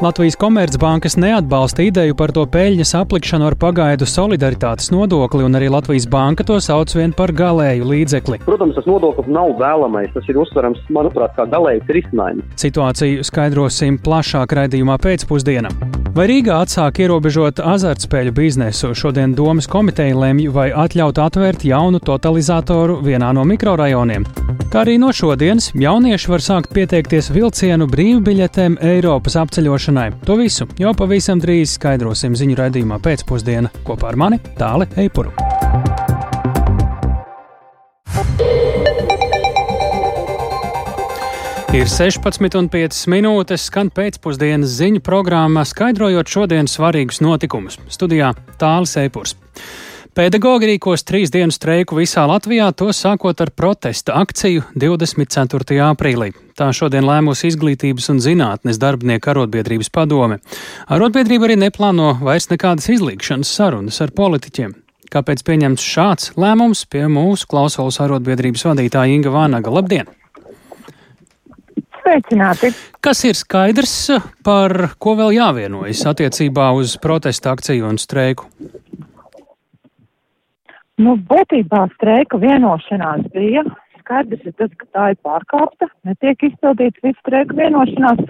Latvijas Komercbankas neatbalsta ideju par to peļņas aplikšanu ar pagaidu solidaritātes nodokli, un arī Latvijas banka to sauc vien par galēju līdzekli. Protams, tas nodoklis nav vēlamais. Tas ir uztverams, manuprāt, kā galējs risinājums. Situāciju skaidrosim plašāk raidījumā pēcpusdienā. Vai Rīgā atsāk ierobežot azartspēļu biznesu? Šodien domas komiteja lemj, vai atļaut atvērt jaunu totalizatoru vienā no mikrorajoniem. Kā arī no šodienas jaunieši var sākt pieteikties vilcienu brīvbiļetēm Eiropas apceļošanai. To visu jau pavisam drīz skaidrosim ziņu raidījumā pēcpusdienā kopā ar mani Tāli Eipuru. Ir 16,5 minūtes, skan pēcpusdienas ziņu programma, skaidrojot šodienas svarīgus notikumus. Studijā Tāls Eipurs. Pedagogi rīkos trīs dienu streiku visā Latvijā, to sākot ar protesta akciju 24. aprīlī. Tā šodien lēmusi Izglītības un zinātnes darbinieku arotbiedrības padome. Arotbiedrība arī neplāno vairs nekādas izlīgšanas sarunas ar politiķiem. Kāpēc pieņemts šāds lēmums pie mūsu klausulas arotbiedrības vadītāja Inga Vānaga? Labdien! Sveicināti! Kas ir skaidrs, par ko vēl jāvienojas attiecībā uz protesta akciju un streiku? Nu, būtībā streika vienošanās bija. Skaidrs ir tas, ka tā ir pārkāpta, netiek izpildīts viss streika vienošanās.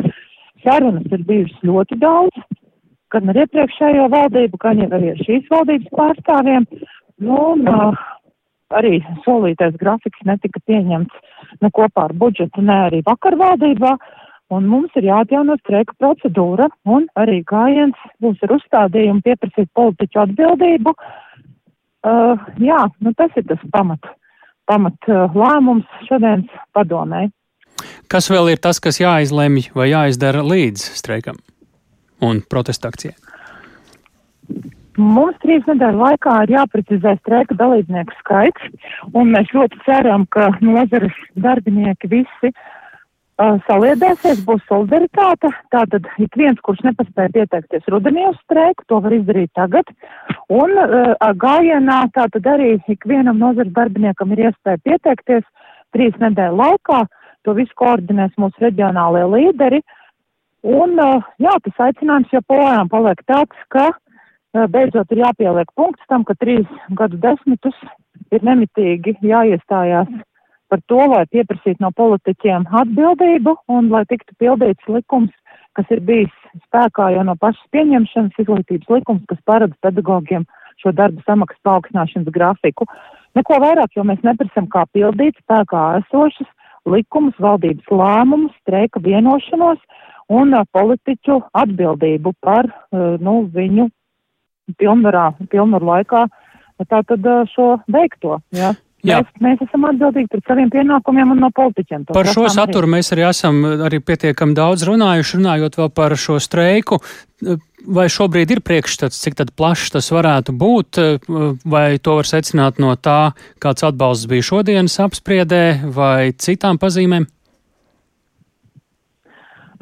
Sarunas ir bijušas ļoti daudz, gan ar iepriekšējo valdību, gan jau arī ar šīs valdības pārstāvjiem. Nu, un, uh, arī solītais grafiks netika pieņemts ne kopā ar budžetu, ne arī vakar valdībā. Un mums ir jāatjauno streika procedūra un arī gājiens būs ar uzstādījumu pieprasīt politiķu atbildību. Uh, jā, nu tas ir tas pamat, pamat uh, lēmums šodienas padomē. Kas vēl ir tas, kas jāizlemj vai jāizdara līdz streikam un protesta akcijai? Mums trīs nedēļu laikā ir jāprecizē streika dalībnieku skaits, un mēs ļoti ceram, ka nozares darbinieki visi uh, saliedēsies, būs solidaritāte. Tātad ik viens, kurš nepaspēja pieteikties rudenī uz streiku, to var izdarīt tagad. Un uh, gājienā tātad arī ik vienam nozares darbiniekam ir iespēja pieteikties trīs nedēļu laikā. To visu koordinēs mūsu reģionālie līderi. Un, uh, jā, tas aicinājums joprojām paliek tāds, ka beidzot ir jāpieliek punkts tam, ka trīs gadu desmitus ir nemitīgi jāiestājās par to, lai pieprasītu no politiķiem atbildību un lai tiktu pildīts likums, kas ir bijis spēkā jau no pašas pieņemšanas, izglītības likums, kas paredz pedagogiem šo darba samaksas paaugstināšanas grafiku. Neko vairāk, jo mēs neprasam kā pildīt spēkā esošas likumus, valdības lēmumus, streika vienošanos un uh, politiķu atbildību par uh, nu, viņu pilnvarā, pilnvaru laikā tātad šo veikto. Ja? Jā. Mēs, mēs esam atbildīgi par saviem pienākumiem un no politiķiem. Par šo saturu mēs arī esam arī pietiekami daudz runājuši, runājot vēl par šo streiku. Vai šobrīd ir priekšstats, cik tad plašs tas varētu būt, vai to var secināt no tā, kāds atbalsts bija šodienas apspriedē vai citām pazīmēm?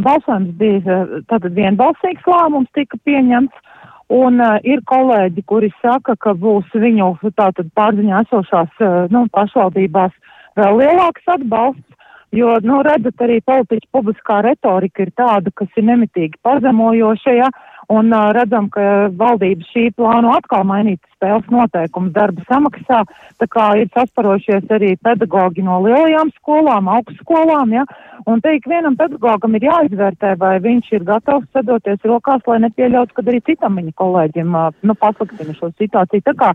Balsojums bija tātad vienbalsīgs lēmums tika pieņemts. Un uh, ir kolēģi, kuri saka, ka būs viņu tātad pārziņā esošās uh, nu, pašvaldībās vēl lielāks atbalsts, jo, nu, redzat, arī politiķa publiskā retorika ir tāda, kas ir nemitīgi pazemojoša, ja, un uh, redzam, ka valdība šī plāno atkal mainīt spēles noteikumus darba samaksā, tā kā ir sasparošies arī pedagoģi no lielajām skolām, augstskolām, ja, Un te ik vienam pedagogam ir jāizvērtē, vai viņš ir gatavs sadoties rokās, lai nepieļautu, kad arī citam viņa kolēģim nu, pasliktina šo situāciju. Tā kā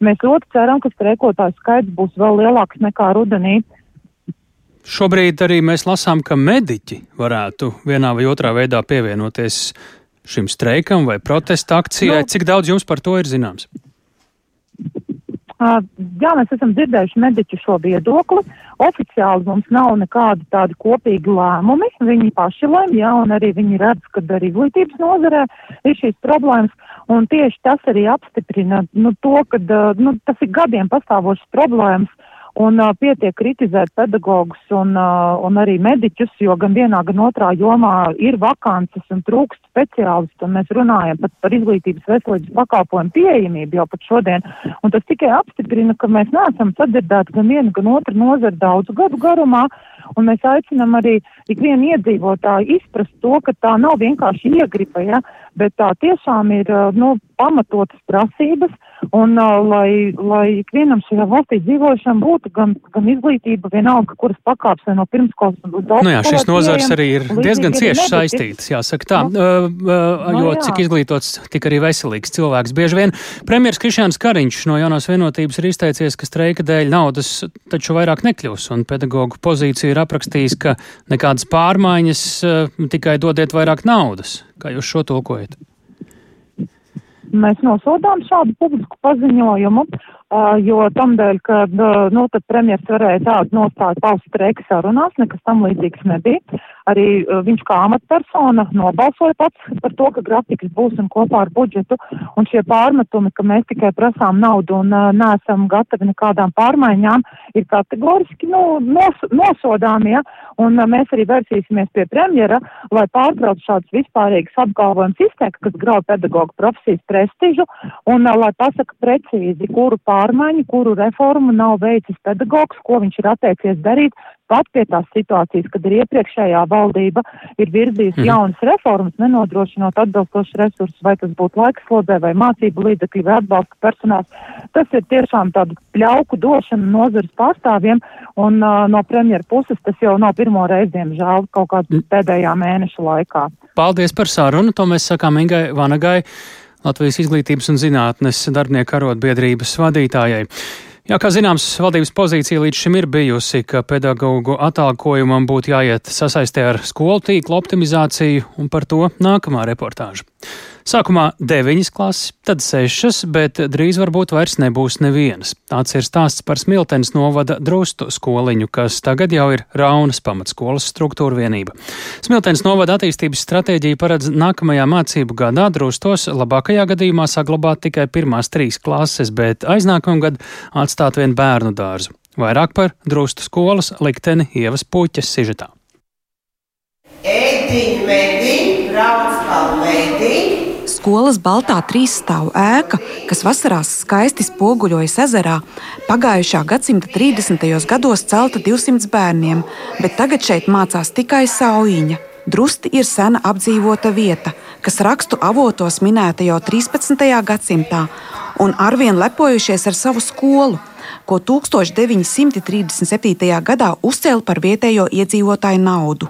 mēs ļoti ceram, ka streikotāju skaits būs vēl lielāks nekā rudenī. Šobrīd arī mēs lasām, ka mediķi varētu vienā vai otrā veidā pievienoties šim streikam vai protesta akcijai. Nu, Cik daudz jums par to ir zināms? Jā, mēs esam dzirdējuši mediķu šo viedokli. Oficiāli mums nav nekādi tādi kopīgi lēmumi. Viņi paši lem, jā, un arī viņi redz, ka arī izglītības nozarē ir šīs problēmas. Un tieši tas arī apstiprina nu, to, ka nu, tas ir gadiem pastāvošas problēmas un uh, pietiek kritizēt pedagogus un, uh, un arī mediķus, jo gan vienā, gan otrā jomā ir vakances un trūkst speciālistu, un mēs runājam pat par izglītības veselības pakalpojumu pieejamību jau pat šodien, un tas tikai apstiprina, ka mēs neesam sadzirdēti gan viena, gan otra nozara daudzu gadu garumā, un mēs aicinam arī ikvienu iedzīvotāju izprast to, ka tā nav vienkārši iegripa, ja, bet tā tiešām ir, nu, pamatotas prasības, un uh, lai, lai ikvienam šajā valstī dzīvošam būtu gan, gan izglītība, vienalga, kuras pakāps vai no pirmskolas līdz augstskolas. Nu jā, šīs nozars arī ir diezgan cieši saistītas, jāsaka tā, nu, uh, uh, jo no, jā. cik izglītots, tik arī veselīgs cilvēks. Bieži vien premjers Krišjāns Kariņš no jaunās vienotības ir izteicies, ka streika dēļ naudas taču vairāk nekļūs, un pedagoģu pozīciju ir aprakstījis, ka nekādas pārmaiņas, uh, tikai dodiet vairāk naudas. Kā jūs šo tulkojat? Mēs nosodām šādu publisku paziņojumu, jo tamdēļ, ka, nu, tad premjers varēja tādu nostāju paust streika sarunās, nekas tam līdzīgs nebija. Arī viņš kā amatpersona nobalsoja pats par to, ka grafiks būs un kopā ar budžetu, un šie pārmetumi, ka mēs tikai prasām naudu un neesam gatavi nekādām pārmaiņām, ir kategoriski nu, nos, nosodāmi, ja? un mēs arī vērsīsimies pie premjera, lai pārtrauc šādas vispārīgas apgalvojumus izteikti, kas grauj pedagoģu profesijas prestižu, un lai pasaka precīzi, kuru pārmaiņu, kuru reformu nav veicis pedagogs, ko viņš ir atteicies darīt, pat pie tās situācijas, kad ir iepriekšējā valdība ir virzījusi mm. jaunas reformas, nenodrošinot atbilstošus resursus, vai tas būtu laiks slodzē, vai mācību līdzekļi, vai atbalsta personāls. Tas ir tiešām tāda pļauku došana nozares pārstāvjiem, un uh, no premjera puses tas jau nav pirmo reizi, diemžēl, kaut kādā mm. pēdējā mēneša laikā. Paldies par sarunu, to mēs sakām Ingai Vanagai. Latvijas izglītības un zinātnes darbinieku arotbiedrības vadītājai. Jā, kā zināms, valdības pozīcija līdz šim ir bijusi, ka pedagoģu atalgojumam būtu jāiet sasaistē ar skolu tīklu optimizāciju, un par to nākamā reportāža. Sākumā deviņas klases, tad sešas, bet drīz varbūt vairs nebūs nevienas. Tāds ir stāsts par Smiltenes novada drustu skoliņu, kas tagad jau ir Raunas pamatskolas struktūra vienība. Smiltenes novada attīstības stratēģija paredz nākamajā mācību gadā drustos labākajā gadījumā saglabāt tikai pirmās trīs klases, bet aiznākamgad atstāt vien bērnu dārzu. Vairāk par drustu skolas likteni Ievas puķes sižetā. Ēdiņ, mediņ, brauc palmēdiņ skolas baltā trīsstāvu ēka, kas vasarās skaisti spoguļojas ezerā, pagājušā gadsimta 30. gados celta 200 bērniem, bet tagad šeit mācās tikai saujiņa. Drusti ir sena apdzīvota vieta, kas rakstu avotos minēta jau 13. gadsimtā, un arvien lepojušies ar savu skolu, ko 1937. gadā uzcēla par vietējo iedzīvotāju naudu.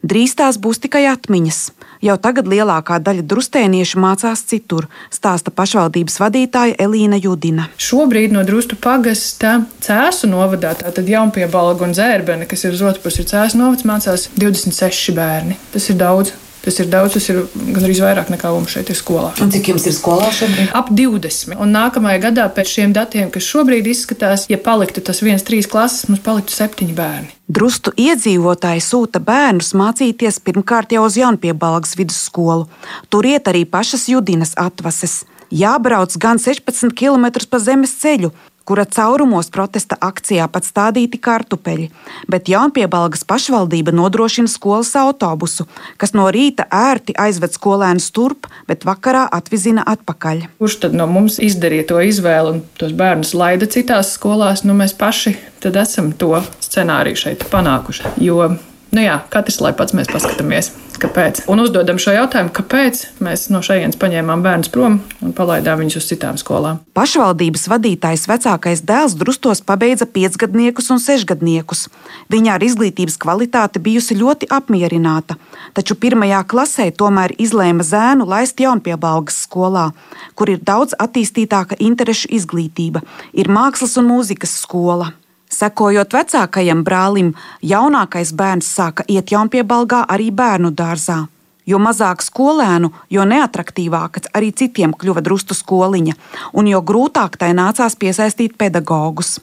Drīz tās būs tikai atmiņas. Jau tagad lielākā daļa drustēniešu mācās citur, stāsta pašvaldības vadītāja Elīna Judina. Šobrīd no Drustu pagasta Cēsu novadā, tātad Jaunpiebalga un Zērbene, kas ir uz otru pusi Cēsu novads, mācās 26 bērni. Tas ir daudz. Tas ir daudz, tas ir gandrīz vairāk nekā mums šeit ir skolā. Un cik jums ir skolā šobrīd? Ap 20. Un nākamajā gadā, pēc šiem datiem, kas šobrīd izskatās, ja paliktu tas viens, trīs klases, mums paliktu septiņi bērni. Drustu iedzīvotāji sūta bērnus mācīties pirmkārt jau uz Jaunpiebalgas vidusskolu. Tur iet arī pašas Judinas atvases. Jābrauc gan 16 km pa zemes ceļu, kura caurumos protesta akcijā pat stādīti kartupeļi, bet Jaunpiebalgas pašvaldība nodrošina skolas autobusu, kas no rīta ērti aizved skolēnus turp, bet vakarā atvizina atpakaļ. Kurš tad no mums izdarīja to izvēli un tos bērnus laida citās skolās? Nu, mēs paši esam to scenāriju šeit panākuši. Jo Nu jā, katrs lai pats mēs paskatāmies, kāpēc. Un uzdodam šo jautājumu, kāpēc mēs no šejienes paņēmām bērnus prom un palaidām viņus uz citām skolām. Pašvaldības vadītājs vecākais dēls drustos pabeidza piecgadniekus un sešgadniekus. Viņa ar izglītības kvalitāti bijusi ļoti apmierināta, taču pirmajā klasē tomēr izlēma zēnu laist Jaunpiebalgas skolā, kur ir daudz attīstītāka interešu izglītība, ir mākslas un mūzikas skola. Sekojot vecākajam brālim, jaunākais bērns sāka iet jaunpiebalgā arī bērnu dārzā. Jo mazāk skolēnu, jo neatraktīvāka arī citiem kļuva drustu skoliņa, un jo grūtāk tai nācās piesaistīt pedagogus.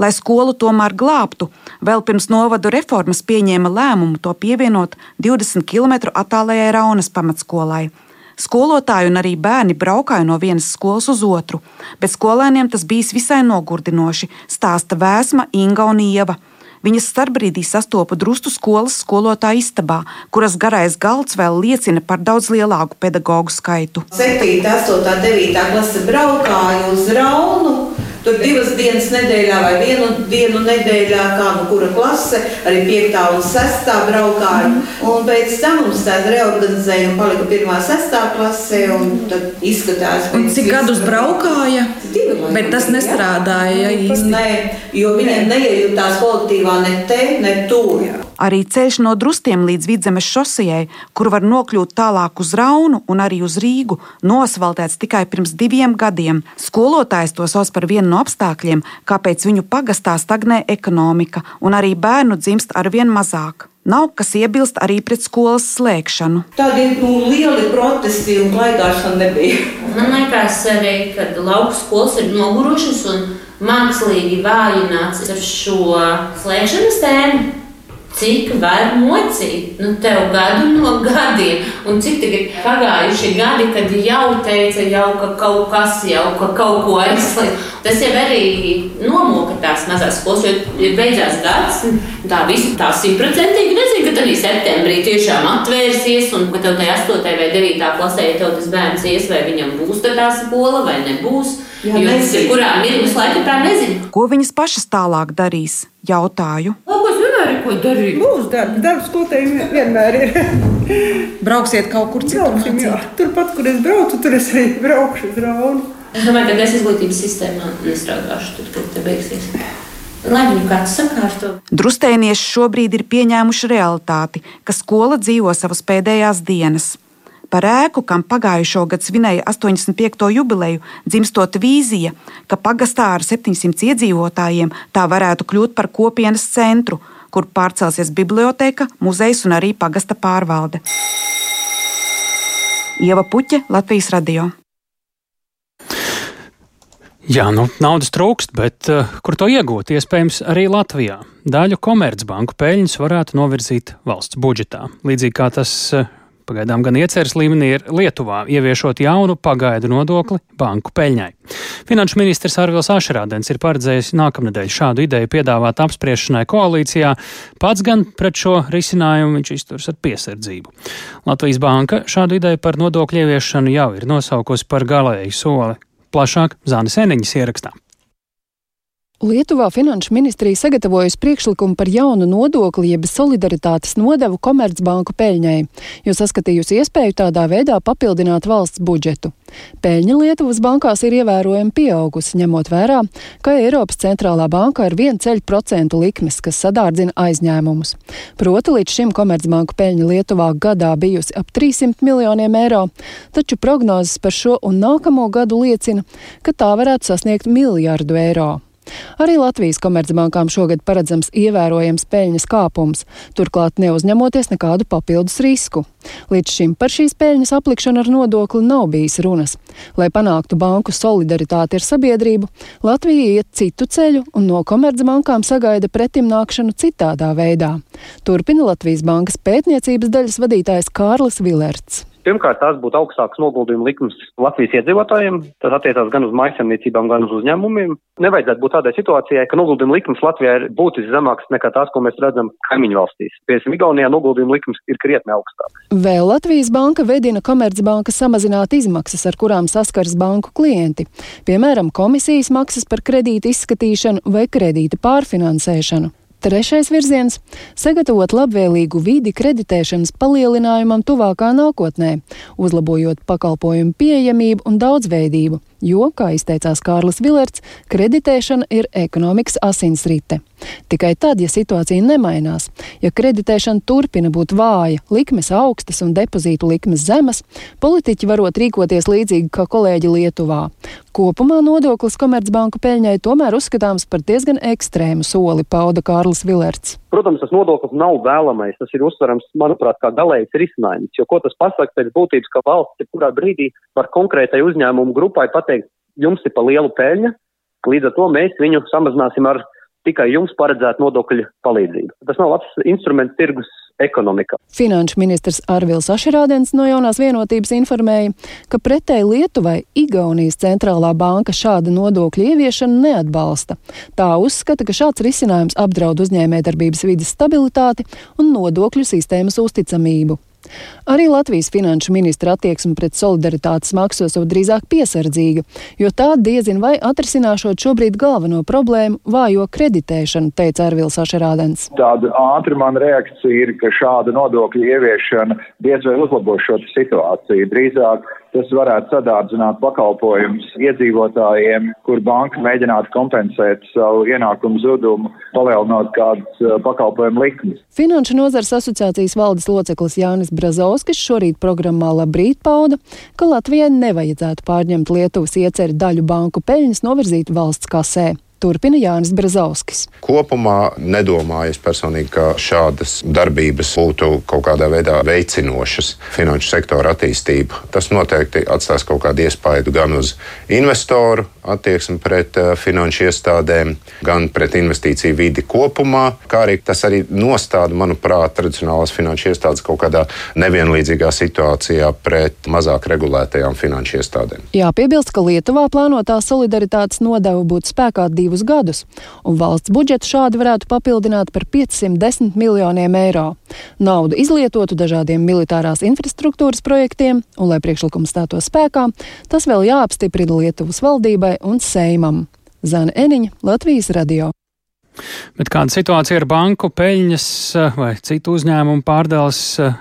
Lai skolu tomēr glābtu, vēl pirms novadu reformas pieņēma lēmumu to pievienot 20 km attālajai Raunas pamatskolai. Skolotāji un arī bērni braukāja no vienas skolas uz otru, bet skolēniem tas bijis visai nogurdinoši, stāsta Vēsma, Inga un Ieva. Viņas starpbrīdī sastopa drustu skolas skolotāju istabā, kuras garais galds vēl liecina par daudz lielāku pedagoģu skaitu. 7, 8, 9 klase braukāja uz Raunu Tur divas dienas nedēļā vai vienu dienu nedēļā, kā nu kura klase, arī 5. un 6. braukāja. Mm. Un pēc tam mums tāda reorganizēja un palika 1. un 6. klase, un tad izskatās. Un cik gadus braukāja? Divi, Bet tas nestrādāja ja, īsti. Nē, jo viņiem neiejūtās kolektīvā ne te, ne tur. Arī ceļš no Drustiem līdz Vidzemes šosejai, kur var nokļūt tālāk uz Raunu un arī uz Rīgu, nosvaltēts tikai pirms diviem gadiem. Skolotājs to sauc par vienu no apstākļiem, kāpēc viņu pagastā stagnē ekonomika un arī bērnu dzimst arvien mazāk. Nav kas iebilst arī pret skolas slēgšanu. Tādi nu, lieli protesti un klaidāšana nebija. Man liekas, arī, ka lauku skolas ir nogurušas un mākslīgi vājināts ar šo slēgšanas tēmu. Cik var mocīt? Nu, tev gadu no gadiem, un cik ir pagājuši gadi, kad jau teica, jau, ka kaut kas jau ka kaut ko aizslēdz. Tas jau arī nomoka tās mazās skolas, jo ir beidzās gads. Tā visi tā simtprocentīgi nezina, ka arī septembrī tiešām atvērsies, un ka tev tajā 8. vai 9. klasē, ja tev tas bērns ies, vai viņam būs tā skola vai nebūs. Jā, jo tas ir kurā mirklī laika tā nezina. Ko viņas pašas tālāk darīs? Jautāju. Ir ko darīt. Būs darbs, darbs skolotājiem vienmēr ir. Brauksiet kaut kur citur. Turpat, kur es braucu, tur es arī braukšu uz Raunu. Es domāju, ka es izglītības sistēmā nestrādāšu, tad, kad te beigsies. Lai viņu kāds sakārto. Drustēnieši šobrīd ir pieņēmuši realitāti, ka skola dzīvo savas pēdējās dienas. Par ēku, kam pagājušo gadu svinēja 85. jubileju, dzimstot vīzija, ka pagastā ar 700 iedzīvotājiem tā varētu kļūt par kopienas centru, kur pārcelsies biblioteka, muzejs un arī pagasta pārvalde. Ieva Puķe, Latvijas radio. Jā, nu, naudas trūkst, bet uh, kur to iegūt? Iespējams, arī Latvijā. Daļu komercbanku peļņas varētu novirzīt valsts budžetā. Līdzīgi kā tas uh, pagaidām gan ieceres līmenī ir Lietuvā, ieviešot jaunu pagaidu nodokli banku peļņai. Finanšu ministrs Arvils Ašerādens ir paredzējis nākamnedēļ šādu ideju piedāvāt apspriešanai koalīcijā, pats gan pret šo risinājumu viņš izturs ar piesardzību. Latvijas banka šādu ideju par nodokļu ieviešanu jau ir nosaukusi par galēju soli. Plašāk Zānes Eniņas ierakstā. Lietuvā Finanšu ministrija sagatavojusi priekšlikumu par jaunu nodokli, jeb solidaritātes nodevu Komercbanku peļņai, jo saskatījusi iespēju tādā veidā papildināt valsts budžetu. Peļņa Lietuvas bankās ir ievērojami pieaugusi, ņemot vērā, ka Eiropas centrālā banka ir viena ceļu procentu likmes, kas sadārdzina aizņēmumus. Proti līdz šim Komercbanku peļņa Lietuvā gadā bijusi ap 300 miljoniem eiro, taču prognozes par šo un nākamo gadu liecina, ka tā varētu sasniegt miljardu eiro. Arī Latvijas komercbankām šogad paredzams ievērojams peļņas kāpums, turklāt neuzņemoties nekādu papildus risku. Līdz šim par šīs peļņas aplikšanu ar nodokli nav bijis runas. Lai panāktu banku solidaritāti ar sabiedrību, Latvija iet citu ceļu un no komercbankām sagaida pretimnākšanu citādā veidā. Turpina Latvijas bankas pētniecības daļas vadītājs Kārlis Vilerts. Pirmkārt, tās būtu augstākas noguldījuma likmes Latvijas iedzīvotājiem. Tas attiecās gan uz maisaimniecībām, gan uz uzņēmumiem. Nevajadzētu būt tādai situācijai, ka noguldījuma likmes Latvijā ir būtiski zemākas nekā tās, ko mēs redzam kaimiņu valstīs. Piemēram, Igaunijā noguldījuma likmes ir krietni augstākas. Vēl Latvijas banka vedina Komercbanka samazināt izmaksas, ar kurām saskars banku klienti. Piemēram, komisijas maksas par kredītu izskatīšanu vai kredīta pārfinansēšanu. Trešais virziens - sagatavot labvēlīgu vidi kreditēšanas palielinājumam tuvākā nākotnē, uzlabojot pakalpojumu pieejamību un daudzveidību, jo, kā izteicās Kārlis Vilerts, kreditēšana ir ekonomikas asinsrite. Tikai tad, ja situācija nemainās, ja kreditēšana turpina būt vāja, likmes augstas un depozītu likmes zemas, politiķi varot rīkoties līdzīgi kā kolēģi Lietuvā. Kopumā nodoklis Komercbanku peļņai tomēr uzskatāms par diezgan ekstrēmu soli, pauda Kārlis Vilerts. Protams, tas nodoklis nav vēlamais. Tas ir uztverams, manuprāt, kā galējs risinājums. Jo ko tas pasaka pēc būtības, ka valsts jebkurā brīdī var konkrētai uzņēmumu grupai pateikt, jums ir pa lielu peļņa, līdz ar to mēs viņu samazināsim ar tikai jums paredzētu nodokļu palīdzību. Tas nav labs instruments tirgus ekonomikā. Finanšu ministrs Arvils Ašerādens no jaunās vienotības informēja, ka pretēji Lietuvai Igaunijas centrālā banka šādu nodokļu ieviešanu neatbalsta. Tā uzskata, ka šāds risinājums apdraud uzņēmējdarbības vidas stabilitāti un nodokļu sistēmas uzticamību. Arī Latvijas finanšu ministra attieksme pret solidaritātes maksu esot drīzāk piesardzīga, jo tā diezin vai atrisināšot šobrīd galveno problēmu - vājo kreditēšanu, teica Arvils Ašerādens. Tāda ātri man reakcija ir, ka šāda nodokļa ieviešana diez vai uzlabos šo situāciju. Drīzāk Tas varētu sadārdzināt pakalpojumus iedzīvotājiem, kur banka mēģinātu kompensēt savu ienākumu zudumu, palielinot kādas uh, pakalpojumu likmes. Finanšu nozars asociācijas valdes loceklis Jānis Brazovskis šorīt programmā Labrīt pauda, ka Latvijai nevajadzētu pārņemt Lietuvas ieceri daļu banku peļņas novirzīt valsts kasē. Turpina Jānis Brazauskis. Kopumā nedomāju es personīgi, ka šādas darbības būtu kaut kādā veidā veicinošas finanšu sektora attīstību. Tas noteikti atstās kaut kādu iespaidu gan uz investoru attieksmi pret uh, finanšu iestādēm, gan pret investīciju vidi kopumā, kā arī tas arī nostāda, manuprāt, tradicionālās finanšu iestādes kaut kādā nevienlīdzīgā situācijā pret mazāk regulētajām finanšu iestādēm. Jāpiebilst, ka Lietuvā plānotā solidaritātes nodeva būtu spēkā divu divus gadus, un valsts budžetu šādi varētu papildināt par 510 miljoniem eiro. Naudu izlietotu dažādiem militārās infrastruktūras projektiem, un, lai priekšlikums stātos spēkā, tas vēl jāapstiprina Lietuvas valdībai un Seimam. Zana Eniņa, Latvijas radio. Bet kāda situācija ar banku peļņas eh, vai citu uzņēmumu pārdales, eh,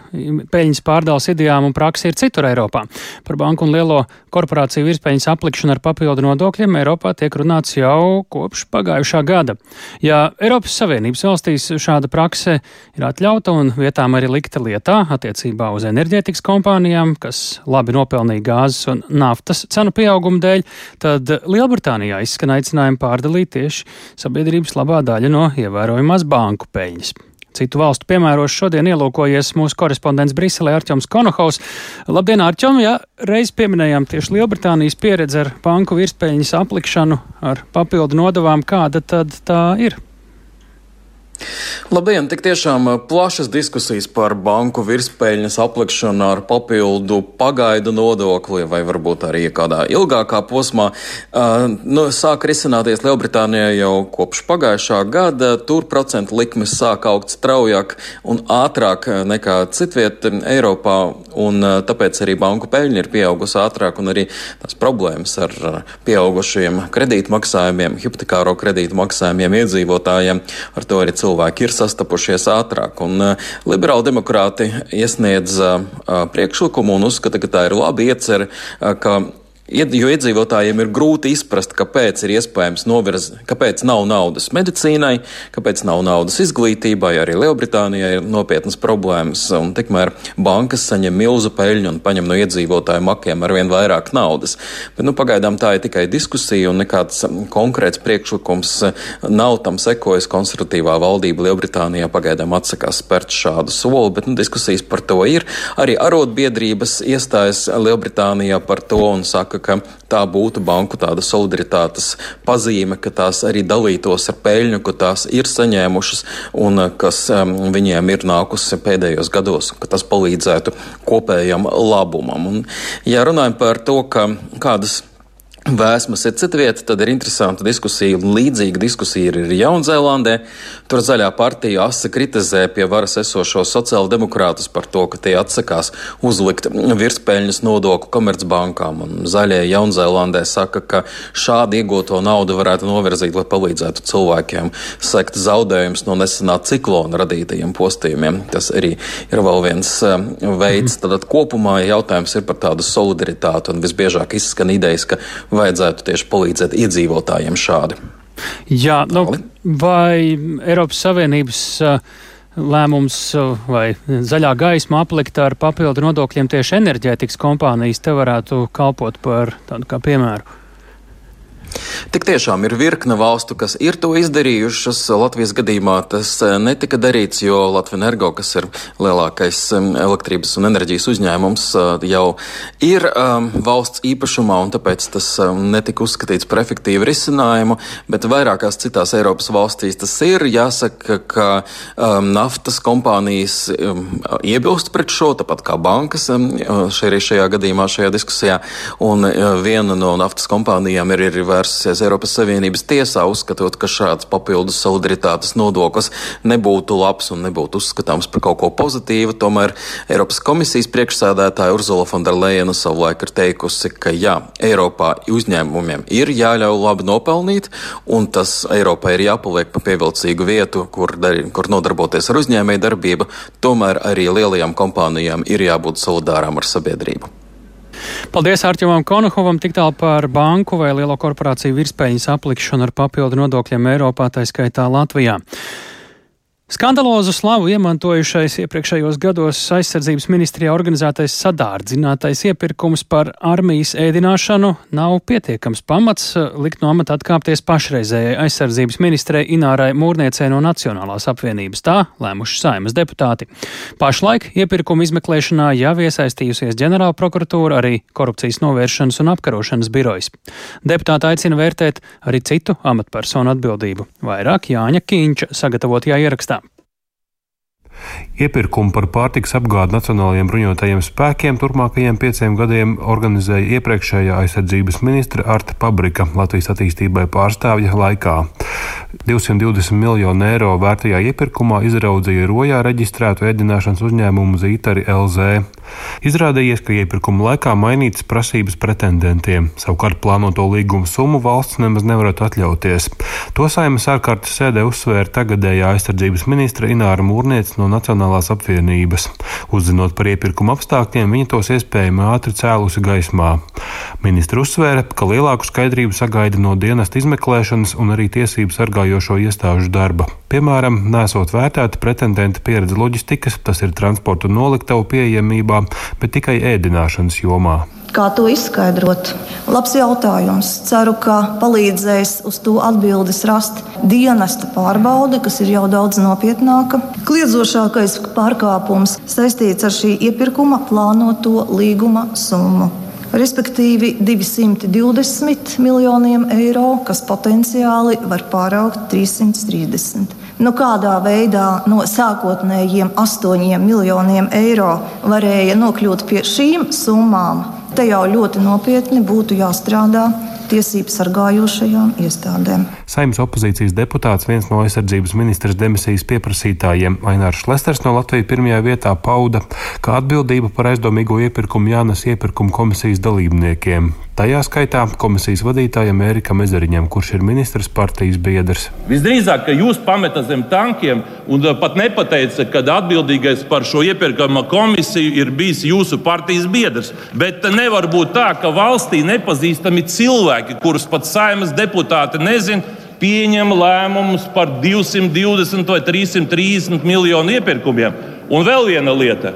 peļņas pārdales idejām un praksi ir citur Eiropā? Par banku un lielo korporāciju virspeļņas aplikšanu ar papildu nodokļiem Eiropā tiek runāts jau kopš pagājušā gada. Ja Eiropas Savienības valstīs šāda prakse ir atļauta un vietām arī likta lietā attiecībā uz enerģētikas kompānijām, kas labi nopelnīja gāzes un naftas cenu pieauguma dēļ, tad Lielbritānijā izskan aicinājumi pārdalīt tieši sabiedrības labā daļa no ievērojamās banku peļņas. Citu valstu piemēros šodien ielūkojies mūsu korespondents Briselē Arčuns Konohaus. Labdien, Arčum! Jā, reiz pieminējām tieši Lielbritānijas pieredzi ar banku virspeļņas aplikšanu ar papildu nodavām. Kāda tad tā ir? Labdien! Tik tiešām eh, plašas diskusijas par banku virspeļņas aplikšanu ar papildu pagaidu nodokli vai varbūt arī kādā ilgākā posmā. Uh, nu, sāk risināties Lielbritānijā jau kopš pagājušā gada. Tur procentu likmes sāk augt straujāk un ātrāk nekā citviet Eiropā, un uh, tāpēc arī banku peļņa ir pieaugusi ātrāk un arī tās problēmas ar pieaugušiem kredītmaksājumiem, hipotekāro kredītmaksājumiem iedzīvotājiem. Ar to arī cilvēki cilvēki ir sastapušies ātrāk. Un, uh, liberāli demokrāti iesniedz uh, priekšlikumu un uzskata, ka tā ir laba iecerē, ka Jo iedzīvotājiem ir grūti izprast, kāpēc ir iespējams novirzīt, kāpēc nav naudas medicīnai, kāpēc nav naudas izglītībai. Arī Lielbritānijā ir nopietnas problēmas, un tikmēr bankas saņem milzu peļņu un paņem no iedzīvotāju makiem arvien vairāk naudas. Bet nu, pagaidām tā ir tikai diskusija, un nekāds konkrēts priekšlikums nav tam sekojis. Konservatīvā valdība Lielbritānijā pagaidām atsakās spērt šādu soli, bet nu, diskusijas par to ir. Arī arotbiedrības iestājas Lielbritānijā par to un saka, ka tā būtu banku tāda solidaritātes pazīme, ka tās arī dalītos ar peļņu, ko tās ir saņēmušas un eh, kas um, viņiem ir nākusi pēdējos gados, ka tas palīdzētu kopējam labumam. Un, ja runājam par to, ka kādas Vēsmas ir cita vieta, tad ir interesanta diskusija. Līdzīga diskusija ir Jaunzēlandē. Tur zaļā partija asa kritizē pie varas esošo sociāldemokrātus par to, ka tie atsakās uzlikt virspēļņas nodokli komercbankām. Un zaļie Jaunzēlandē saka, ka šādi iegūto naudu varētu novirzīt, lai palīdzētu cilvēkiem sekt zaudējumus no nesenā ciklona radītajiem postījumiem. Tas arī ir vēl viens eh, veids. Tad kopumā jautājums ir par tādu solidaritāti un visbiežāk izskan idejas, ka vajadzētu tieši palīdzēt iedzīvotājiem šādi. Jā, nu, vai Eiropas Savienības uh, lēmums uh, vai zaļā gaisma aplikt ar papildu nodokļiem tieši enerģētikas kompānijas te varētu kalpot par tādu kā piemēru? Tik tiešām ir virkne valstu, kas ir to izdarījušas. Latvijas gadījumā tas eh, netika darīts, jo Latvijas energo, kas ir lielākais elektrības un enerģijas uzņēmums, eh, jau ir um, valsts īpašumā, un tāpēc tas netika uzskatīts par efektīvu risinājumu. Bet vairākās citās Eiropas valstīs tas ir. Jāsaka, ka um, naftas kompānijas um, iebilst pret šo, tāpat kā bankas um, šeit, šajā gadījumā, šajā diskusijā. Un uh, viena no naftas kompānijām ir, ir vērsusies Eiropas Savienības tiesā, uzskatot, ka šāds papildus solidaritātes nodoklis nebūtu labs un nebūtu uzskatāms par kaut ko pozitīvu. Tomēr Eiropas komisijas priekšsēdētāja Urzula Fonderleina savulaik ir teikusi, ka jā, Eiropā uzņēmumiem ir jāļauj labi nopelnīt, un tas Eiropai ir jāpaliek pa pievilcīgu vietu, kur, dar, kur nodarboties ar uzņēmēju darbību. Tomēr arī lielajām kompānijām ir jābūt solidārām ar sabiedrību. Paldies Arčuvam Konohovam tik tālu par banku vai lielo korporāciju virspējas aplikšanu ar papildu nodokļiem Eiropā, tā skaitā Latvijā. Skandalozu slavu iemantojušais iepriekšējos gados aizsardzības ministrijā organizētais sadārdzinātais iepirkums par armijas ēdināšanu nav pietiekams pamats likt no amata atkāpties pašreizējai aizsardzības ministrei Inārai Mūrniecei no Nacionālās apvienības. Tā lēmuši saimas deputāti. Pašlaik iepirkuma izmeklēšanā jau iesaistījusies ģenerāla prokuratūra, arī korupcijas novēršanas un apkarošanas birojas. Deputāti aicina vērtēt arī citu amatpersonu atbildību. Vairāk Jāņa Kīņča sagatavotajā ierakstā. Iepirkumu par pārtiks apgādi Nacionālajiem bruņotajiem spēkiem turpmākajiem pieciem gadiem organizēja iepriekšējā aizsardzības ministra Arta Pabrika Latvijas attīstībai pārstāvja laikā. 220 miljonu eiro vērtajā iepirkumā izraudzīja rojā reģistrētu ēdināšanas uzņēmumu Zītari LZ. Izrādījies, ka iepirkuma laikā mainītas prasības pretendentiem, savukārt plānoto līgumu summu valsts nemaz nevarētu atļauties. To saimas ārkārtas sēdē uzsvēra tagadējā aizsardzības ministra Ināra Mūrniec no Nacionālās apvienības. Uzzinot par iepirkuma apstākļiem, viņa tos iespējami ātri cēlusi gaismā. Ministra uzsvēra, ka lielāku skaidrību sagaida no dienesta izmeklēšanas un arī tiesību sargājošo iestāžu darba. Piemēram, nesot vērtēta pretendenta pieredze loģistikas, tas ir transporta noliktavu pieejamībā, bet tikai ēdināšanas jomā. Kā to izskaidrot? Labs jautājums. Ceru, ka palīdzēs uz to atbildes rast dienesta pārbaude, kas ir jau daudz nopietnāka. Kliedzošākais pārkāpums saistīts ar šī iepirkuma plānoto līguma summu. Respektīvi 220 miljoniem eiro, kas potenciāli var pāraugt 330. Nu, kādā veidā no sākotnējiem 8 miljoniem eiro varēja nokļūt pie šīm summām? Te jau ļoti nopietni būtu jāstrādā tiesību sargājošajām iestādēm. Saimnes opozīcijas deputāts, viens no aizsardzības ministras demisijas pieprasītājiem, Ainārs Šlesters no Latvijas pirmajā vietā pauda, ka atbildība par aizdomīgo iepirkumu jānes iepirkuma komisijas dalībniekiem. Tajā skaitā komisijas vadītājam Ērikam Ezeriņam, kurš ir ministrs partijas biedrs. Visdrīzāk, ka jūs pametat zem tankiem un pat nepateicat, ka atbildīgais par šo iepirkuma komisiju ir bijis jūsu partijas biedrs. Bet nevar būt tā, ka valstī nepazīstami cilvēki, kurus pat saimnes deputāti nezina, pieņem lēmumus par 220 vai 330 miljonu iepirkumiem. Un vēl viena lieta,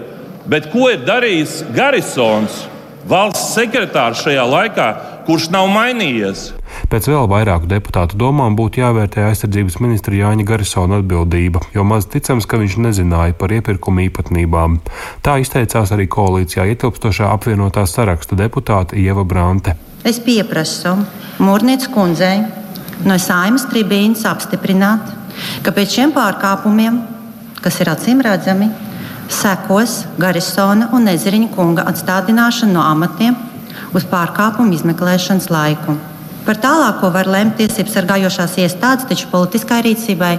bet ko ir darījis Garisons? valsts sekretārs šajā laikā, kurš nav mainījies. Pēc vēl vairāku deputātu domām būtu jāvērtē aizsardzības ministra Jāņa Garisona atbildība, jo maz ticams, ka viņš nezināja par iepirkuma īpatnībām. Tā izteicās arī koalīcijā ietilpstošā apvienotā sarakstu deputāte Ieva Brante. Es pieprasu Mūrnieces kundzei no saimas tribīnas apstiprināt, ka pēc šiem pārkāpumiem, kas ir acīm redzami, sekos Garisona un Ezeriņa kunga atstādināšana no amatiem uz pārkāpumu izmeklēšanas laiku. Par tālāko var lemt tiesību sargājošās iestādes, taču politiskai rīcībai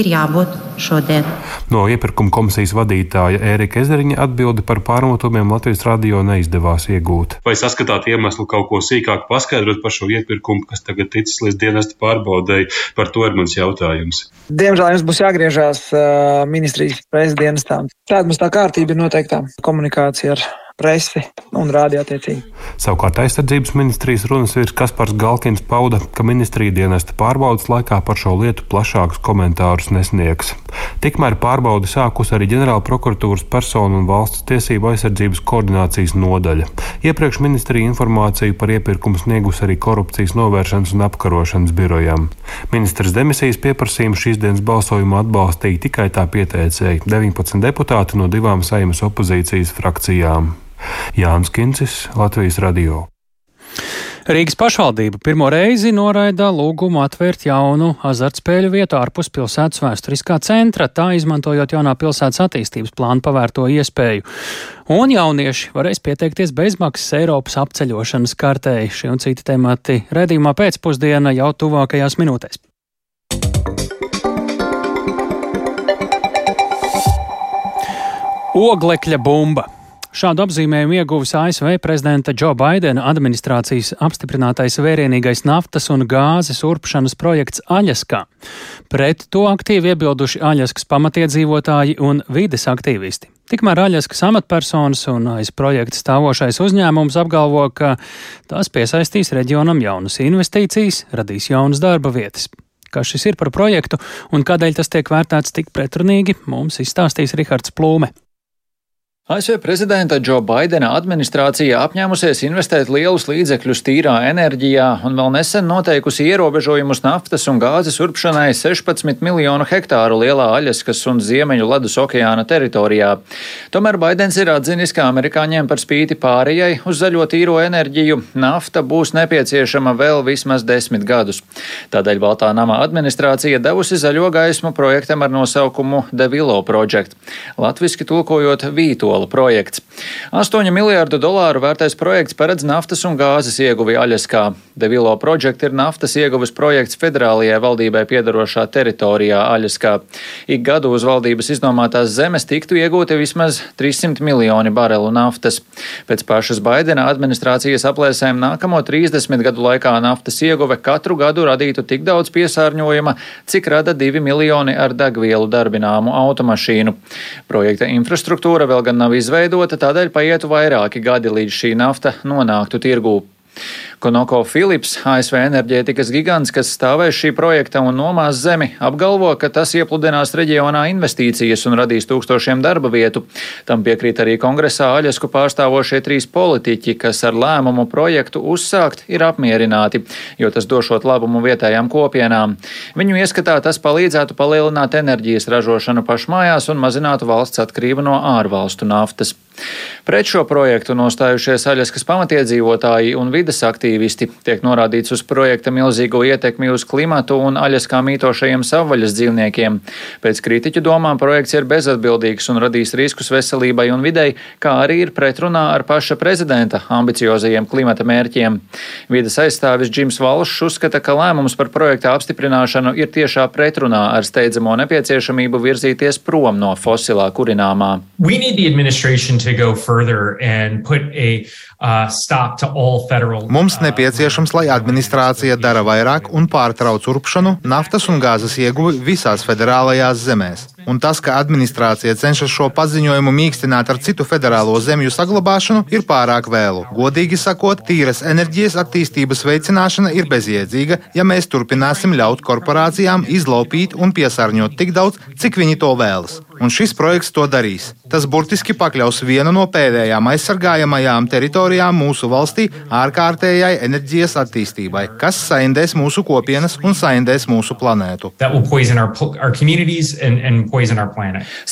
ir jābūt šodien. No iepirkuma komisijas vadītāja Ērika Ezeriņa atbildi par pārmetumiem Latvijas radio neizdevās iegūt. Vai saskatāt iemeslu kaut ko sīkāk paskaidrot par šo iepirkumu, kas tagad ticis līdz dienesta pārbaudēji? Par to ir mans jautājums. Diemžēl jums būs jāgriežās uh, ministrijas prezidentām. Tāda mums tā kārtība ir noteikta komunikācija ar presi un rādio attiecīgi. Savukārt aizsardzības ministrijas runas vīrs Kaspars Galkins pauda, ka ministrija dienesta pārbaudas laikā par šo lietu plašākus komentārus nesniegs. Tikmēr pārbaudi sākus arī ģenerāla prokuratūras personu un valsts tiesību aizsardzības koordinācijas nodaļa. Iepriekš ministrija informāciju par iepirkumu sniegus arī korupcijas novēršanas un apkarošanas birojām. Ministrs demisijas pieprasījumu šīs dienas balsojumā atbalstīja tikai tā pieteicēji - 19 deputāti no divām saimas opozīcijas frakcijām. Jānis Kincis, Latvijas Radio. Rīgas pašvaldība pirmo reizi noraida lūgumu atvērt jaunu azartspēļu vietu ārpus pilsētas vēsturiskā centra, tā izmantojot jaunā pilsētas attīstības plānu pavērto iespēju. Un jaunieši varēs pieteikties bezmaksas Eiropas apceļošanas kartei. Šie un citi temati redzījumā pēcpusdiena jau tuvākajās minūtēs. Oglekļa bumba. Šādu apzīmējumu ieguvis ASV prezidenta Džo Baidena administrācijas apstiprinātais vērienīgais naftas un gāzes urpšanas projekts Aļaskā. Pret to aktīvi iebilduši Aļaskas pamatiedzīvotāji un vides aktīvisti. Tikmēr Aļaskas amatpersonas un aiz projekta stāvošais uzņēmums apgalvo, ka tās piesaistīs reģionam jaunas investīcijas, radīs jaunas darba vietas. Kas šis ir par projektu un kādēļ tas tiek vērtēts tik pretrunīgi, mums izstāstīs Rihards Plūme. ASV prezidenta Džo Baidena administrācija apņēmusies investēt lielus līdzekļus tīrā enerģijā un vēl nesen noteikusi ierobežojumus naftas un gāzes urpšanai 16 miljonu hektāru lielā Aļaskas un Ziemeņu ledus okeāna teritorijā. Tomēr Baidens ir atzinis, ka amerikāņiem par spīti pārējai uz zaļo tīro enerģiju nafta būs nepieciešama vēl vismaz desmit gadus. Tādēļ Baltā nama administrācija devusi zaļo gaismu projektam ar nosaukumu Willow Project. Latviski tulkojot Vītola kodola projekts. 8 miljārdu dolāru vērtais projekts paredz naftas un gāzes ieguvi Aļaskā. Devilo Project ir naftas ieguves projekts federālajai valdībai piedarošā teritorijā Aļaskā. Ik gadu uz valdības iznomātās zemes tiktu iegūti vismaz 300 miljoni barelu naftas. Pēc pašas Baidena administrācijas aplēsēm nākamo 30 gadu laikā naftas ieguve katru gadu radītu tik daudz piesārņojuma, cik rada 2 miljoni ar degvielu darbināmu automašīnu. Projekta infrastruktūra vēl gan nav izveidota, tādēļ paietu vairāki gadi, līdz šī nafta nonāktu tirgū. Konoko Philips, ASV enerģētikas gigants, kas stāvēs šī projekta un nomās zemi, apgalvo, ka tas iepludinās reģionā investīcijas un radīs tūkstošiem darba vietu. Tam piekrīt arī kongresā Aļasku pārstāvošie trīs politiķi, kas ar lēmumu projektu uzsākt ir apmierināti, jo tas došot labumu vietējām kopienām. Viņu ieskatā tas palīdzētu palielināt enerģijas ražošanu pašmājās un mazinātu valsts atkarību no ārvalstu naftas. Pret šo projektu nostājušies Aļaskas pamatiedzīvotāji un vides aktīvisti. Tiek norādīts uz projekta milzīgo ietekmi uz klimatu un Aļaskā mītošajiem savvaļas dzīvniekiem. Pēc kritiķu domām projekts ir bezatbildīgs un radīs riskus veselībai un videi, kā arī ir pretrunā ar paša prezidenta ambiciozajiem klimata mērķiem. Vides aizstāvis Džims Valšs uzskata, ka lēmums par projekta apstiprināšanu ir tiešā pretrunā ar steidzamo nepieciešamību virzīties prom no fosilā kurināmā. to go further and put a Mums nepieciešams, lai administrācija dara vairāk un pārtrauc urpšanu, naftas un gāzes ieguvi visās federālajās zemēs. Un tas, ka administrācija cenšas šo paziņojumu mīkstināt ar citu federālo zemju saglabāšanu, ir pārāk vēlu. Godīgi sakot, tīras enerģijas attīstības veicināšana ir bezjēdzīga, ja mēs turpināsim ļaut korporācijām izlaupīt un piesārņot tik daudz, cik viņi to vēlas. Un šis projekts to darīs. Tas burtiski pakļaus vienu no pēdējām aizsargājamajām teritorijām mūsu valstī ārkārtējai enerģijas attīstībai, kas saindēs mūsu kopienas un saindēs mūsu planētu.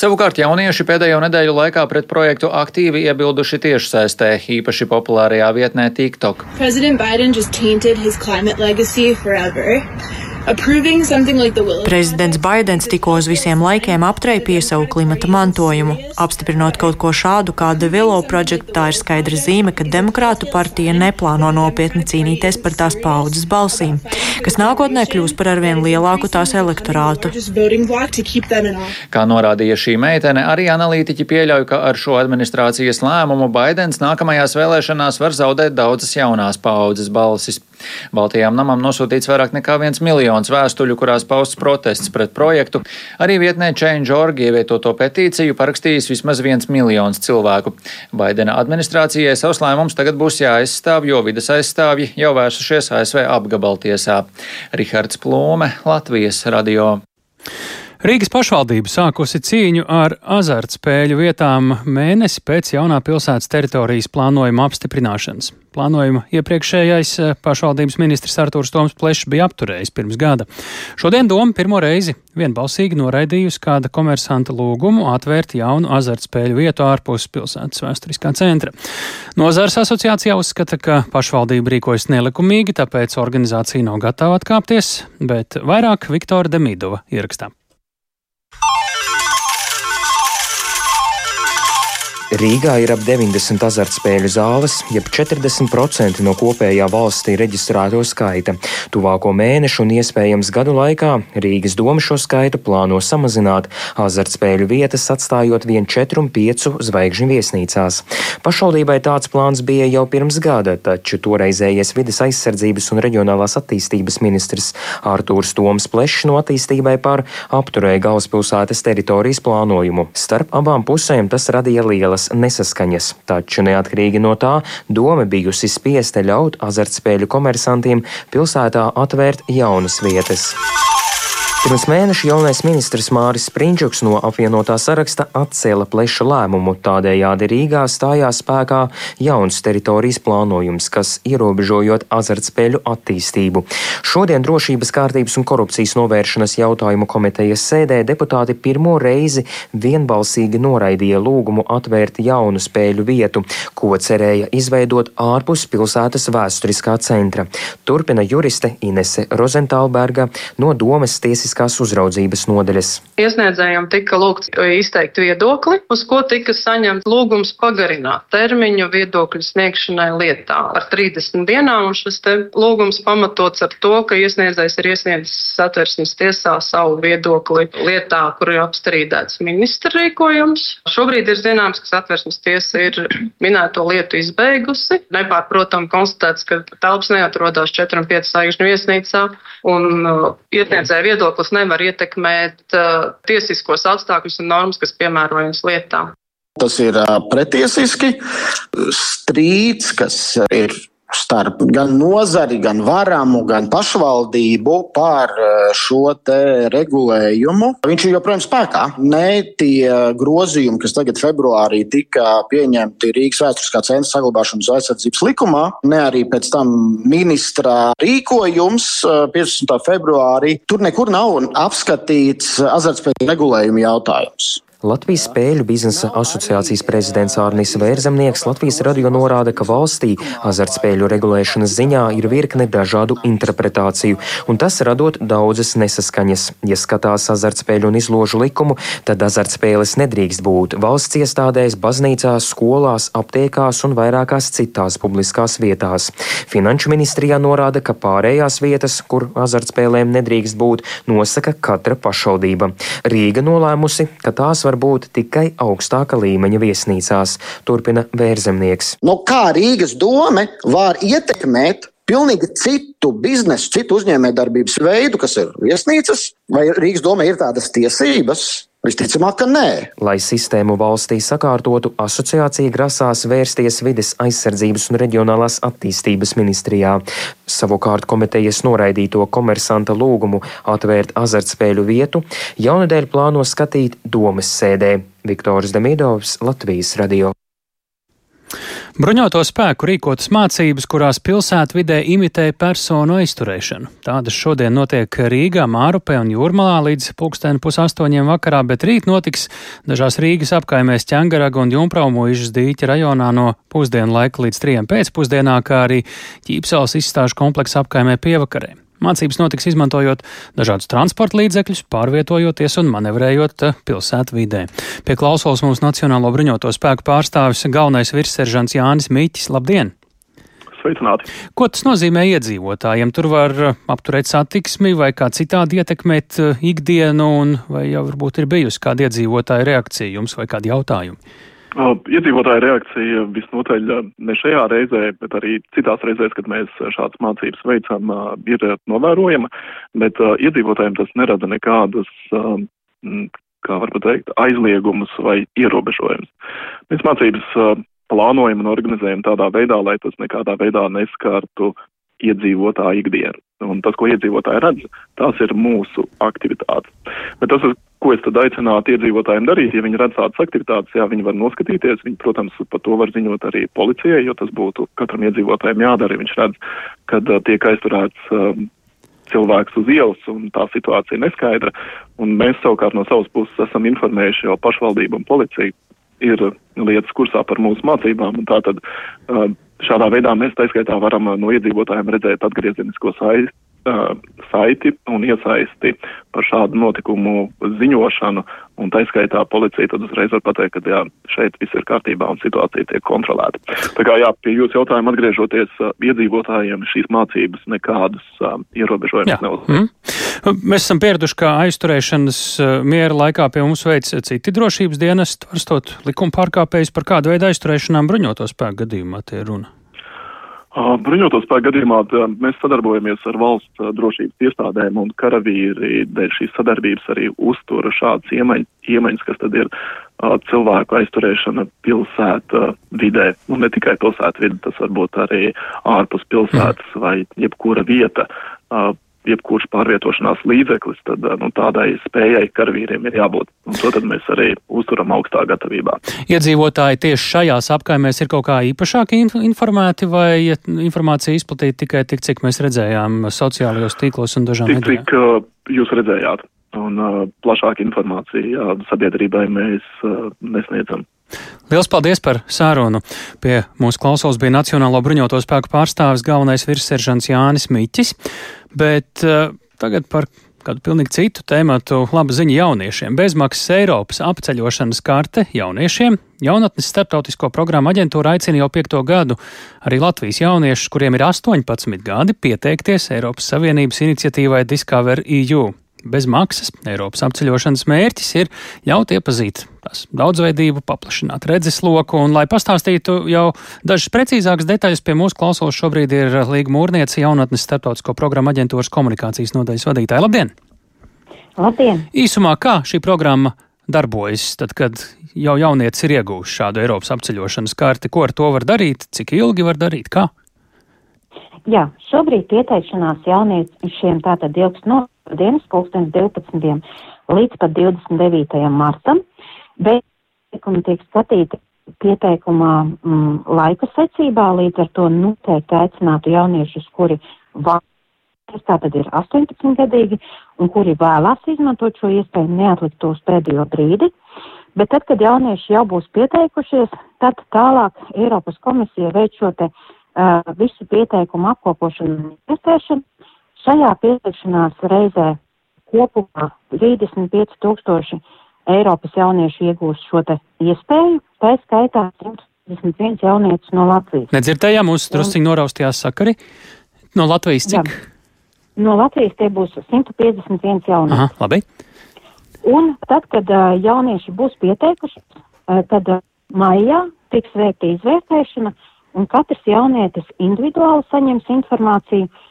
Savukārt jaunieši pēdējo nedēļu laikā pret projektu aktīvi iebilduši tiešsaistē, īpaši populārajā vietnē TikTok. President Biden just tainted his climate legacy forever. Prezidents Baidens tikko uz visiem laikiem aptraipīja savu klimata mantojumu. Apstiprinot kaut ko šādu kā The Willow Project, tā ir skaidra zīme, ka Demokrātu partija neplāno nopietni cīnīties par tās paudzes balsīm, kas nākotnē kļūs par arvien lielāku tās elektorātu. Kā norādīja šī meitene, arī analītiķi pieļauj, ka ar šo administrācijas lēmumu Baidens nākamajās vēlēšanās var zaudēt daudzas jaunās paudzes balsis. Baltijām namam nosūtīts vairāk nekā viens miljons vēstuļu, kurās pausts protests pret projektu. Arī vietnē Change.org ievietoto petīciju parakstījis vismaz viens miljons cilvēku. Baidena administrācijai savs lēmums tagad būs jāaizstāv, jo vidas aizstāvji jau vērsušies ASV apgabaltiesā. Rihards Plūme, Latvijas radio. Rīgas pašvaldība sākusi cīņu ar azartspēļu vietām mēnesi pēc jaunā pilsētas teritorijas plānojuma apstiprināšanas. Plānojuma iepriekšējais eh, pašvaldības ministrs Artūrs Toms Plešs bija apturējis pirms gada. Šodien doma pirmo reizi vienbalsīgi noraidījusi kāda komersanta lūgumu atvērt jaunu azartspēļu vietu ārpus pilsētas vēsturiskā centra. Nozars asociācijā uzskata, ka pašvaldība rīkojas nelikumīgi, tāpēc organizācija nav gatava atkāpties, bet vairāk Viktora Demidova ierakstā. Rīgā ir ap 90 azartspēļu zāles, jeb 40% no kopējā valstī reģistrēto skaita. Tuvāko mēnešu un iespējams gadu laikā Rīgas doma šo skaitu plāno samazināt, azartspēļu vietas atstājot vien 4 un 5 zvaigžņu viesnīcās. Pašvaldībai tāds plāns bija jau pirms gada, taču toreizējais vides aizsardzības un reģionālās attīstības ministrs Artūrs Toms Plešs no attīstībai par apturēja galvaspilsētas teritorijas plānojumu. Starp abām pusēm tas radīja lielas lielas nesaskaņas, taču neatkarīgi no tā doma bijusi spiesta ļaut azartspēļu komersantiem pilsētā atvērt jaunas vietas. Pirms mēneša jaunais ministrs Māris Sprindžuks no apvienotā saraksta atcēla pleša lēmumu. Tādējādi Rīgā stājās spēkā jauns teritorijas plānojums, kas ierobežojot azartspēļu attīstību. Šodien Drošības kārtības un korupcijas novēršanas jautājumu komitejas sēdē deputāti pirmo reizi vienbalsīgi noraidīja lūgumu atvērt jaunu spēļu vietu, ko cerēja izveidot ārpus pilsētas vēsturiskā centra. Turpina juriste Inese Rozentālberga no domas tiesas tiesiskās uzraudzības nodaļas. Iesniedzējiem tika lūgts izteikt viedokli, uz ko tika saņemts lūgums pagarināt termiņu viedokļu sniegšanai lietā ar 30 dienām, un šis lūgums pamatots ar to, ka iesniedzējs ir iesniedzis satversmes tiesā savu viedokli lietā, kur ir apstrīdēts ministra rīkojums. Šobrīd ir zināms, ka satversmes tiesa ir minēto lietu izbeigusi. Nepārprotam konstatēts, ka telpas neatrodas 4 un 5 saigžņu viesnīcā, un uh, iesniedzēja viedokli viedoklis nevar ietekmēt uh, tiesiskos apstākļus un normas, kas piemērojams lietā. Tas ir uh, pretiesiski strīds, kas ir starp gan nozari, gan varamu, gan pašvaldību par eh, šo regulējumu. Viņš ir joprojām spēkā. Ne tie grozījumi, kas tagad februārī tika pieņemti Rīgas vēsturiskā centra saglabāšanas aizsardzības likumā, ne arī pēc tam ministra rīkojums 15. Eh, februārī, tur nekur nav apskatīts azartspēļu regulējuma jautājums. Latvijas spēļu biznesa asociācijas prezidents Ārnis Vērzemnieks Latvijas radio norāda, ka valstī azartspēļu regulēšanas ziņā ir virkne dažādu interpretāciju, un tas radot daudzas nesaskaņas. Ja skatās azartspēļu un izložu likumu, tad azartspēles nedrīkst būt valsts iestādēs, baznīcās, skolās, aptiekās un vairākās citās publiskās vietās. Finanšu ministrijā norāda, ka pārējās vietas, kur azartspēlēm nedrīkst būt, nosaka katra pašvaldība. Rīga nolēmusi, ka tās var būt tikai augstāka līmeņa viesnīcās, turpina Vērzemnieks. No nu, kā Rīgas doma var ietekmēt pilnīgi citu biznesu, citu uzņēmējdarbības veidu, kas ir viesnīcas, vai Rīgas doma ir tādas tiesības? Visticamāk, ka nē. Lai sistēmu valstī sakārtotu, asociācija grasās vērsties vides aizsardzības un reģionālās attīstības ministrijā. Savukārt komitejas noraidīto komersanta lūgumu atvērt azartspēļu vietu jaunadēļ plāno skatīt domas sēdē. Viktors Demidovs, Latvijas radio. Bruņoto spēku rīkotas mācības, kurās pilsētvidē imitē personu aizturēšanu. Tādas šodien notiek Rīgā, Mārupē un Jūrmalā līdz pulksteni pusastoņiem vakarā, bet rīt notiks dažās Rīgas apkaimēs Ķengaraga un Jumpraumojušas dīķa rajonā no pusdienu laika līdz trijiem pēcpusdienā, kā arī ķīpsels izstāžu kompleksa apkaimē pievakarē. Mācības notiks izmantojot dažādus transporta līdzekļus, pārvietojoties un manevrējot eh, pilsētvidē. Pie klausulas mums Nacionālo bruņoto spēku pārstāvis galvenais virsseržants Jānis Mīķis. Labdien! Sveicināti. Ko tas nozīmē iedzīvotājiem? Tur var eh, apturēt satiksmi vai kā citādi ietekmēt eh, ikdienu, un vai jau varbūt ir bijusi kāda iedzīvotāja reakcija jums vai kādi jautājumi? Iedzīvotāja reakcija visnotaļ ne šajā reizē, bet arī citās reizēs, kad mēs šādas mācības veicam, ir novērojama, bet iedzīvotājiem tas nerada nekādas, kā varbūt teikt, aizliegumus vai ierobežojumus. Mēs mācības plānojam un organizējam tādā veidā, lai tas nekādā veidā neskartu iedzīvotāju ikdienu. un tas, ko iedzīvotāji redz, tās ir mūsu aktivitātes. Bet tas, ko es tad aicinātu iedzīvotājiem darīt, ja viņi redz tādas aktivitātes, jā, viņi var noskatīties, viņi, protams, par to var ziņot arī policijai, jo tas būtu katram iedzīvotājiem jādara, ja viņš redz, kad uh, tiek aizturēts um, cilvēks uz ielas un tā situācija neskaidra. Un mēs savukārt no savas puses esam informējuši jau pašvaldību un policiju. Ir lietas kursā par mūsu mācībām, tātad uh, šādā veidā mēs taiskaitā varam no iedzīvotājiem redzēt atgriezenisko saisti saiti un iesaisti par šādu notikumu ziņošanu, un tā skaitā policija tad uzreiz var pateikt, ka jā, šeit viss ir kārtībā un situācija tiek kontrolēta. Tā kā jā, pie jūsu jautājuma atgriežoties, iedzīvotājiem šīs mācības nekādas uh, ierobežojumus neuzliek. Mm. Mēs esam pieraduši, ka aizturēšanas miera laikā pie mums veic citi drošības dienesti, varstot likuma pārkāpējus par kādu veidu aizturēšanām bruņoto spēku gadījumā tie runa. Bruņoto spēku gadījumā mēs sadarbojamies ar valsts drošības iestādēm un karavīri dēļ šīs sadarbības arī uztura šādas iemaņas, kas tad ir cilvēku aizturēšana pilsēta vidē, un ne tikai pilsēta vide, tas var būt arī ārpus pilsētas vai jebkura vieta jebkurš pārvietošanās līdzeklis, tad nu, tādai spējai karavīriem ir jābūt. Un to tad mēs arī uzturam augstā gatavībā. Iedzīvotāji tieši šajās apkaimēs ir kaut kā īpašāk informēti vai informācija izplatīta tikai tik, cik mēs redzējām sociālajos tīklos un dažām tik, cik uh, jūs redzējāt. Un uh, plašāku informāciju jā, sabiedrībai mēs uh, nesniedzam. Liels paldies par sārunu. Pie mūsu klausos bija Nacionālo bruņoto spēku pārstāvis galvenais virsseržants Jānis Miķis, bet uh, tagad par kādu pilnīgi citu tēmatu. Laba ziņa jauniešiem. Bezmaksas Eiropas apceļošanas karte jauniešiem. Jaunatnes starptautisko programmu aģentūra aicina jau piekto gadu arī Latvijas jauniešus, kuriem ir 18 gadi, pieteikties Eiropas Savienības iniciatīvai Discover EU bez maksas. Eiropas apceļošanas mērķis ir ļaut iepazīt tās daudzveidību, paplašināt redzesloku, un, lai pastāstītu jau dažas precīzākas detaļas, pie mūsu klausos šobrīd ir Līga Mūrniece, jaunatnes starptautisko programmu aģentūras komunikācijas nodaļas vadītāja. Labdien! Labdien! Īsumā, kā šī programma darbojas, tad, kad jau jaunietis ir iegūst šādu Eiropas apceļošanas karti, ko ar to var darīt, cik ilgi var darīt, kā? Jā, šobrīd pieteikšanās jauniešiem tātad ilgs no dienas pulkstens 12. līdz pat 29. martam, bet pieteikumi tiek skatīti pieteikumā mm, laika secībā, līdz ar to noteikti aicinātu jauniešus, kuri vēlas, tātad ir 18 gadīgi, un kuri vēlās izmantot šo iespēju neatlikt to uz pēdējo brīdi. Bet tad, kad jaunieši jau būs pieteikušies, tad tālāk Eiropas komisija veic šo te uh, visu pieteikumu apkopošanu un investēšanu. Šajā pieteikšanās reizē kopumā 35 tūkstoši Eiropas jauniešu iegūst šo te iespēju, tā skaitā 131 jaunietis no Latvijas. Nedzirdējām, mūsu drusciņi noraustījās sakari. No Latvijas cik? Jā. No Latvijas tie būs 151 jaunieši. Aha, labi. Un tad, kad uh, jaunieši būs pieteikuši, uh, tad uh, maijā tiks veikta izvērtēšana, uh, un katrs jaunietis individuāli saņems informāciju par,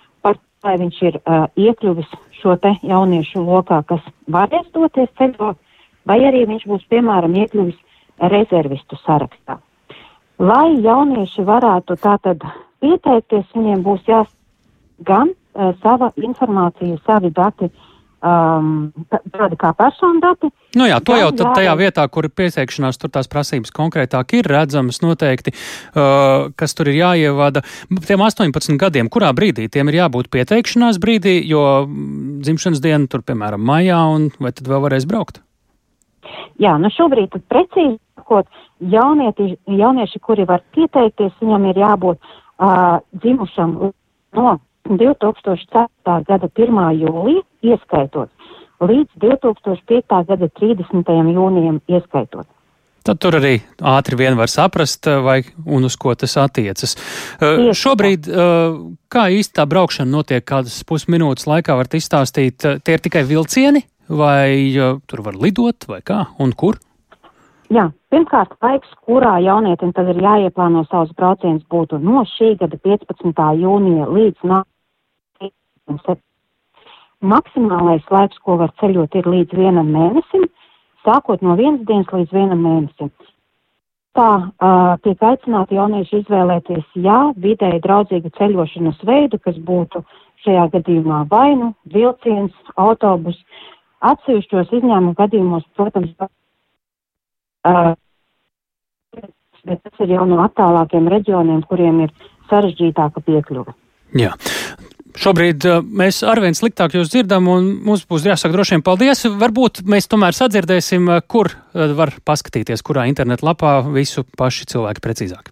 vai viņš ir uh, iekļuvis šo te jauniešu lokā, kas varēs doties ceļot, vai arī viņš būs, piemēram, iekļuvis rezervistu sarakstā. Lai jaunieši varētu tātad pieteikties, viņiem būs jās gan uh, sava informācija, savi dati, uh, um, tādi kā personu dati. Nu jā, to jau tad tajā vietā, kur ir pieteikšanās, tur tās prasības konkrētāk ir redzamas noteikti, uh, kas tur ir jāievada. Tiem 18 gadiem, kurā brīdī tiem ir jābūt pieteikšanās brīdī, jo dzimšanas diena tur, piemēram, maijā, un vai tad vēl varēs braukt? Jā, nu šobrīd tad precīzi sakot, jaunieti, jaunieši, kuri var pieteikties, viņam ir jābūt uh, dzimušam no 2004. gada 1. jūlija ieskaitot līdz 2005. gada 30. jūnijam ieskaitot. Tad tur arī ātri vien var saprast, vai un uz ko tas attiecas. Uh, šobrīd, uh, kā īsti tā braukšana notiek, kādas pusminūtes laikā var izstāstīt, tie ir tikai vilcieni, vai tur var lidot, vai kā un kur? Jā, pirmkārt, laiks, kurā jaunietim tad ir jāieplāno savus braucienus, būtu no šī gada 15. jūnija līdz nākamajam Maksimālais laiks, ko var ceļot, ir līdz vienam mēnesim, sākot no vienas dienas līdz vienam mēnesim. Tā uh, tiek aicināti jaunieši izvēlēties, jā, vidēji draudzīgu ceļošanas veidu, kas būtu šajā gadījumā vai nu vilciens, autobus. Atsevišķos izņēmumu gadījumos, protams, uh, bet tas ir jau no attālākiem reģioniem, kuriem ir sarežģītāka piekļuve. Jā. Šobrīd uh, mēs arvien sliktāk jūs dzirdam, un mums būs jāsaka droši vien paldies. Varbūt mēs tomēr sadzirdēsim, uh, kur uh, var paskatīties, kurā internetlapā visu paši cilvēki precīzāk.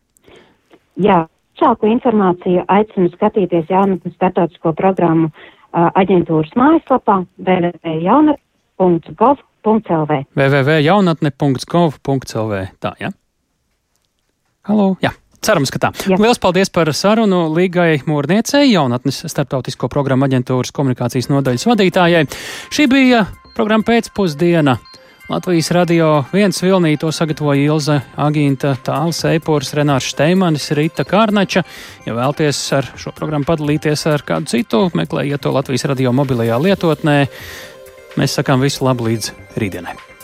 Jā, šādu informāciju aicinu skatīties jaunatnes startautisko programmu aģentūras mājaslapā www.jaunatne.gov.lv www.jaunatne.gov.lv Tā, jā? Ja? Halo, jā. Cerams, ka tā. Jā. Lielas paldies par sarunu Līgai Mūrniecei, jaunatnes starptautisko programmu aģentūras komunikācijas nodaļas vadītājai. Šī bija programma pēcpusdiena. Latvijas radio viens vilnī to sagatavoja Ilze Agīnta, Tāls Eipors, Renārs Šteimanis, Rita Kārnača. Ja vēlties ar šo programmu padalīties ar kādu citu, meklējiet to Latvijas radio mobilajā lietotnē. Mēs sakām visu labu līdz rītdienai.